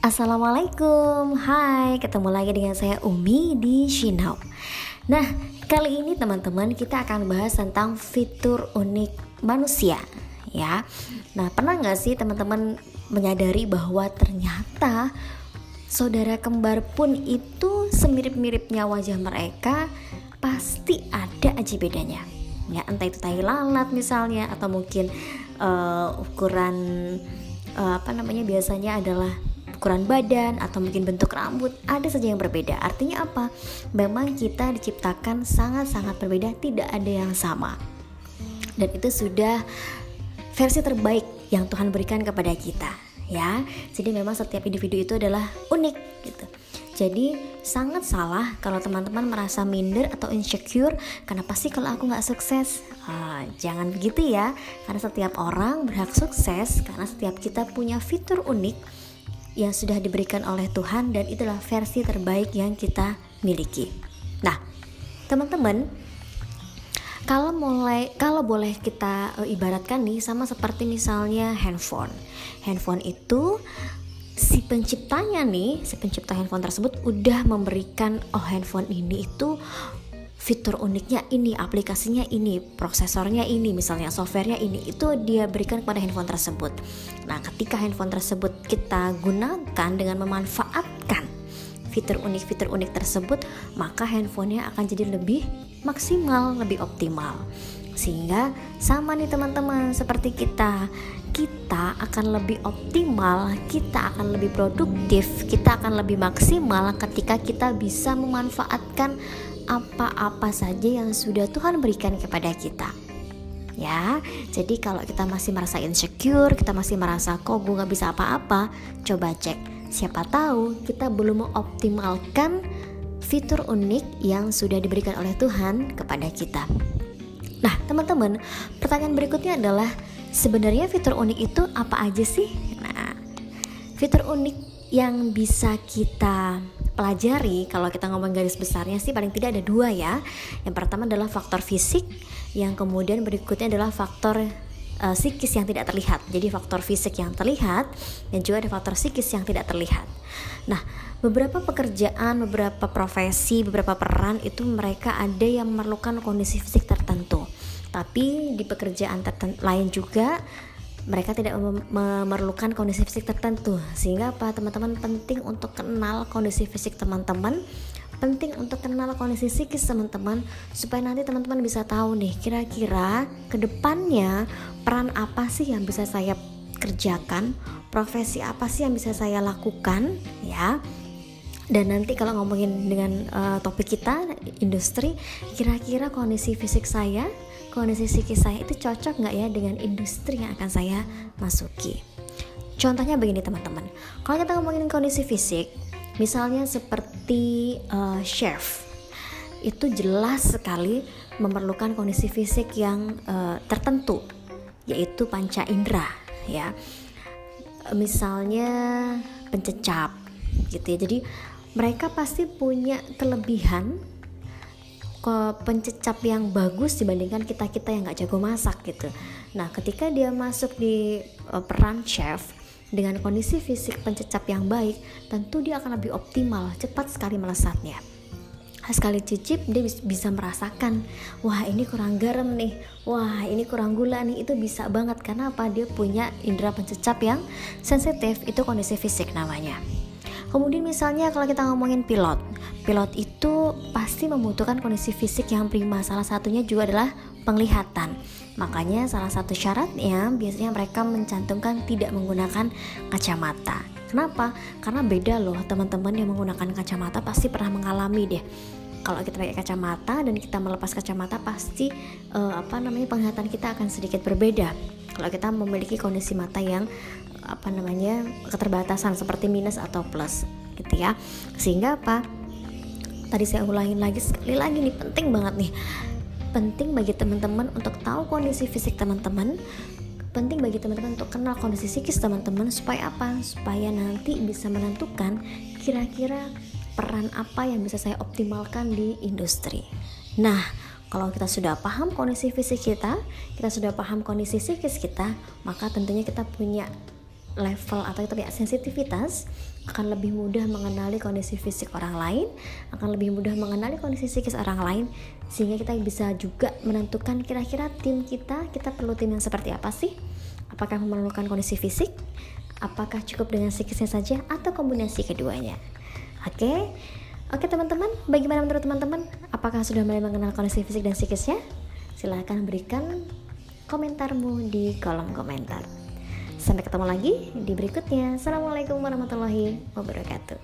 Assalamualaikum, hai ketemu lagi dengan saya Umi di Shinau Nah, kali ini teman-teman kita akan bahas tentang fitur unik manusia ya. Nah, pernah nggak sih teman-teman menyadari bahwa ternyata saudara kembar pun itu semirip-miripnya wajah mereka pasti ada aja bedanya. Ya entah itu tai lalat misalnya atau mungkin uh, ukuran uh, apa namanya biasanya adalah ukuran badan atau mungkin bentuk rambut ada saja yang berbeda. Artinya apa? Memang kita diciptakan sangat-sangat berbeda, tidak ada yang sama. Dan itu sudah versi terbaik yang Tuhan berikan kepada kita, ya. Jadi memang setiap individu itu adalah unik gitu. Jadi sangat salah kalau teman-teman merasa minder atau insecure kenapa sih kalau aku nggak sukses? Ah, jangan begitu ya, karena setiap orang berhak sukses karena setiap kita punya fitur unik yang sudah diberikan oleh Tuhan dan itulah versi terbaik yang kita miliki. Nah, teman-teman, kalau mulai kalau boleh kita uh, ibaratkan nih sama seperti misalnya handphone. Handphone itu si penciptanya nih, si pencipta handphone tersebut udah memberikan oh handphone ini itu fitur uniknya ini, aplikasinya ini, prosesornya ini, misalnya softwarenya ini, itu dia berikan kepada handphone tersebut. Nah, ketika handphone tersebut kita gunakan dengan memanfaatkan fitur unik-fitur unik tersebut, maka handphonenya akan jadi lebih maksimal, lebih optimal. Sehingga sama nih teman-teman seperti kita, kita akan lebih optimal, kita akan lebih produktif, kita akan lebih maksimal ketika kita bisa memanfaatkan apa-apa saja yang sudah Tuhan berikan kepada kita. Ya jadi kalau kita masih merasa insecure kita masih merasa kok gue gak bisa apa-apa? Coba cek. Siapa tahu kita belum mengoptimalkan fitur unik yang sudah diberikan oleh Tuhan kepada kita. Nah teman-teman pertanyaan berikutnya adalah sebenarnya fitur unik itu apa aja sih fitur unik yang bisa kita pelajari kalau kita ngomong garis besarnya sih paling tidak ada dua ya. Yang pertama adalah faktor fisik yang kemudian berikutnya adalah faktor uh, psikis yang tidak terlihat. Jadi faktor fisik yang terlihat dan juga ada faktor psikis yang tidak terlihat. Nah beberapa pekerjaan beberapa profesi beberapa peran itu mereka ada yang memerlukan kondisi fisik tertentu. Tapi di pekerjaan tertentu lain juga mereka tidak memerlukan kondisi fisik tertentu. Sehingga apa? Teman-teman penting untuk kenal kondisi fisik teman-teman. Penting untuk kenal kondisi psikis teman-teman supaya nanti teman-teman bisa tahu nih kira-kira ke depannya peran apa sih yang bisa saya kerjakan profesi apa sih yang bisa saya lakukan ya. Dan nanti kalau ngomongin dengan uh, topik kita industri kira-kira kondisi fisik saya kondisi psikis saya itu cocok nggak ya dengan industri yang akan saya masuki. Contohnya begini teman-teman, kalau kita ngomongin kondisi fisik, misalnya seperti uh, chef, itu jelas sekali memerlukan kondisi fisik yang uh, tertentu, yaitu panca indera, ya. Misalnya pencecap, gitu ya. Jadi mereka pasti punya kelebihan pencecap yang bagus dibandingkan kita kita yang nggak jago masak gitu. Nah, ketika dia masuk di uh, peran chef dengan kondisi fisik pencecap yang baik, tentu dia akan lebih optimal, cepat sekali melesatnya. Sekali cicip dia bisa merasakan, wah ini kurang garam nih, wah ini kurang gula nih, itu bisa banget karena apa? Dia punya indera pencecap yang sensitif, itu kondisi fisik namanya. Kemudian misalnya kalau kita ngomongin pilot, pilot itu pasti membutuhkan kondisi fisik yang prima. Salah satunya juga adalah penglihatan. Makanya salah satu syaratnya biasanya mereka mencantumkan tidak menggunakan kacamata. Kenapa? Karena beda loh teman-teman yang menggunakan kacamata pasti pernah mengalami deh. Kalau kita pakai kacamata dan kita melepas kacamata pasti uh, apa namanya penglihatan kita akan sedikit berbeda. Kalau kita memiliki kondisi mata yang apa namanya keterbatasan seperti minus atau plus gitu ya. Sehingga apa? Tadi saya ulangin lagi sekali lagi nih penting banget nih. Penting bagi teman-teman untuk tahu kondisi fisik teman-teman. Penting bagi teman-teman untuk kenal kondisi psikis teman-teman supaya apa? Supaya nanti bisa menentukan kira-kira peran apa yang bisa saya optimalkan di industri. Nah kalau kita sudah paham kondisi fisik kita, kita sudah paham kondisi psikis kita, maka tentunya kita punya level atau itu ya sensitivitas akan lebih mudah mengenali kondisi fisik orang lain, akan lebih mudah mengenali kondisi psikis orang lain sehingga kita bisa juga menentukan kira-kira tim kita kita perlu tim yang seperti apa sih? Apakah memerlukan kondisi fisik? Apakah cukup dengan psikisnya saja atau kombinasi keduanya? Oke. Okay? Oke teman-teman, bagaimana menurut teman-teman? Apakah sudah mulai mengenal kondisi fisik dan psikisnya? Silahkan berikan komentarmu di kolom komentar. Sampai ketemu lagi di berikutnya. Assalamualaikum warahmatullahi wabarakatuh.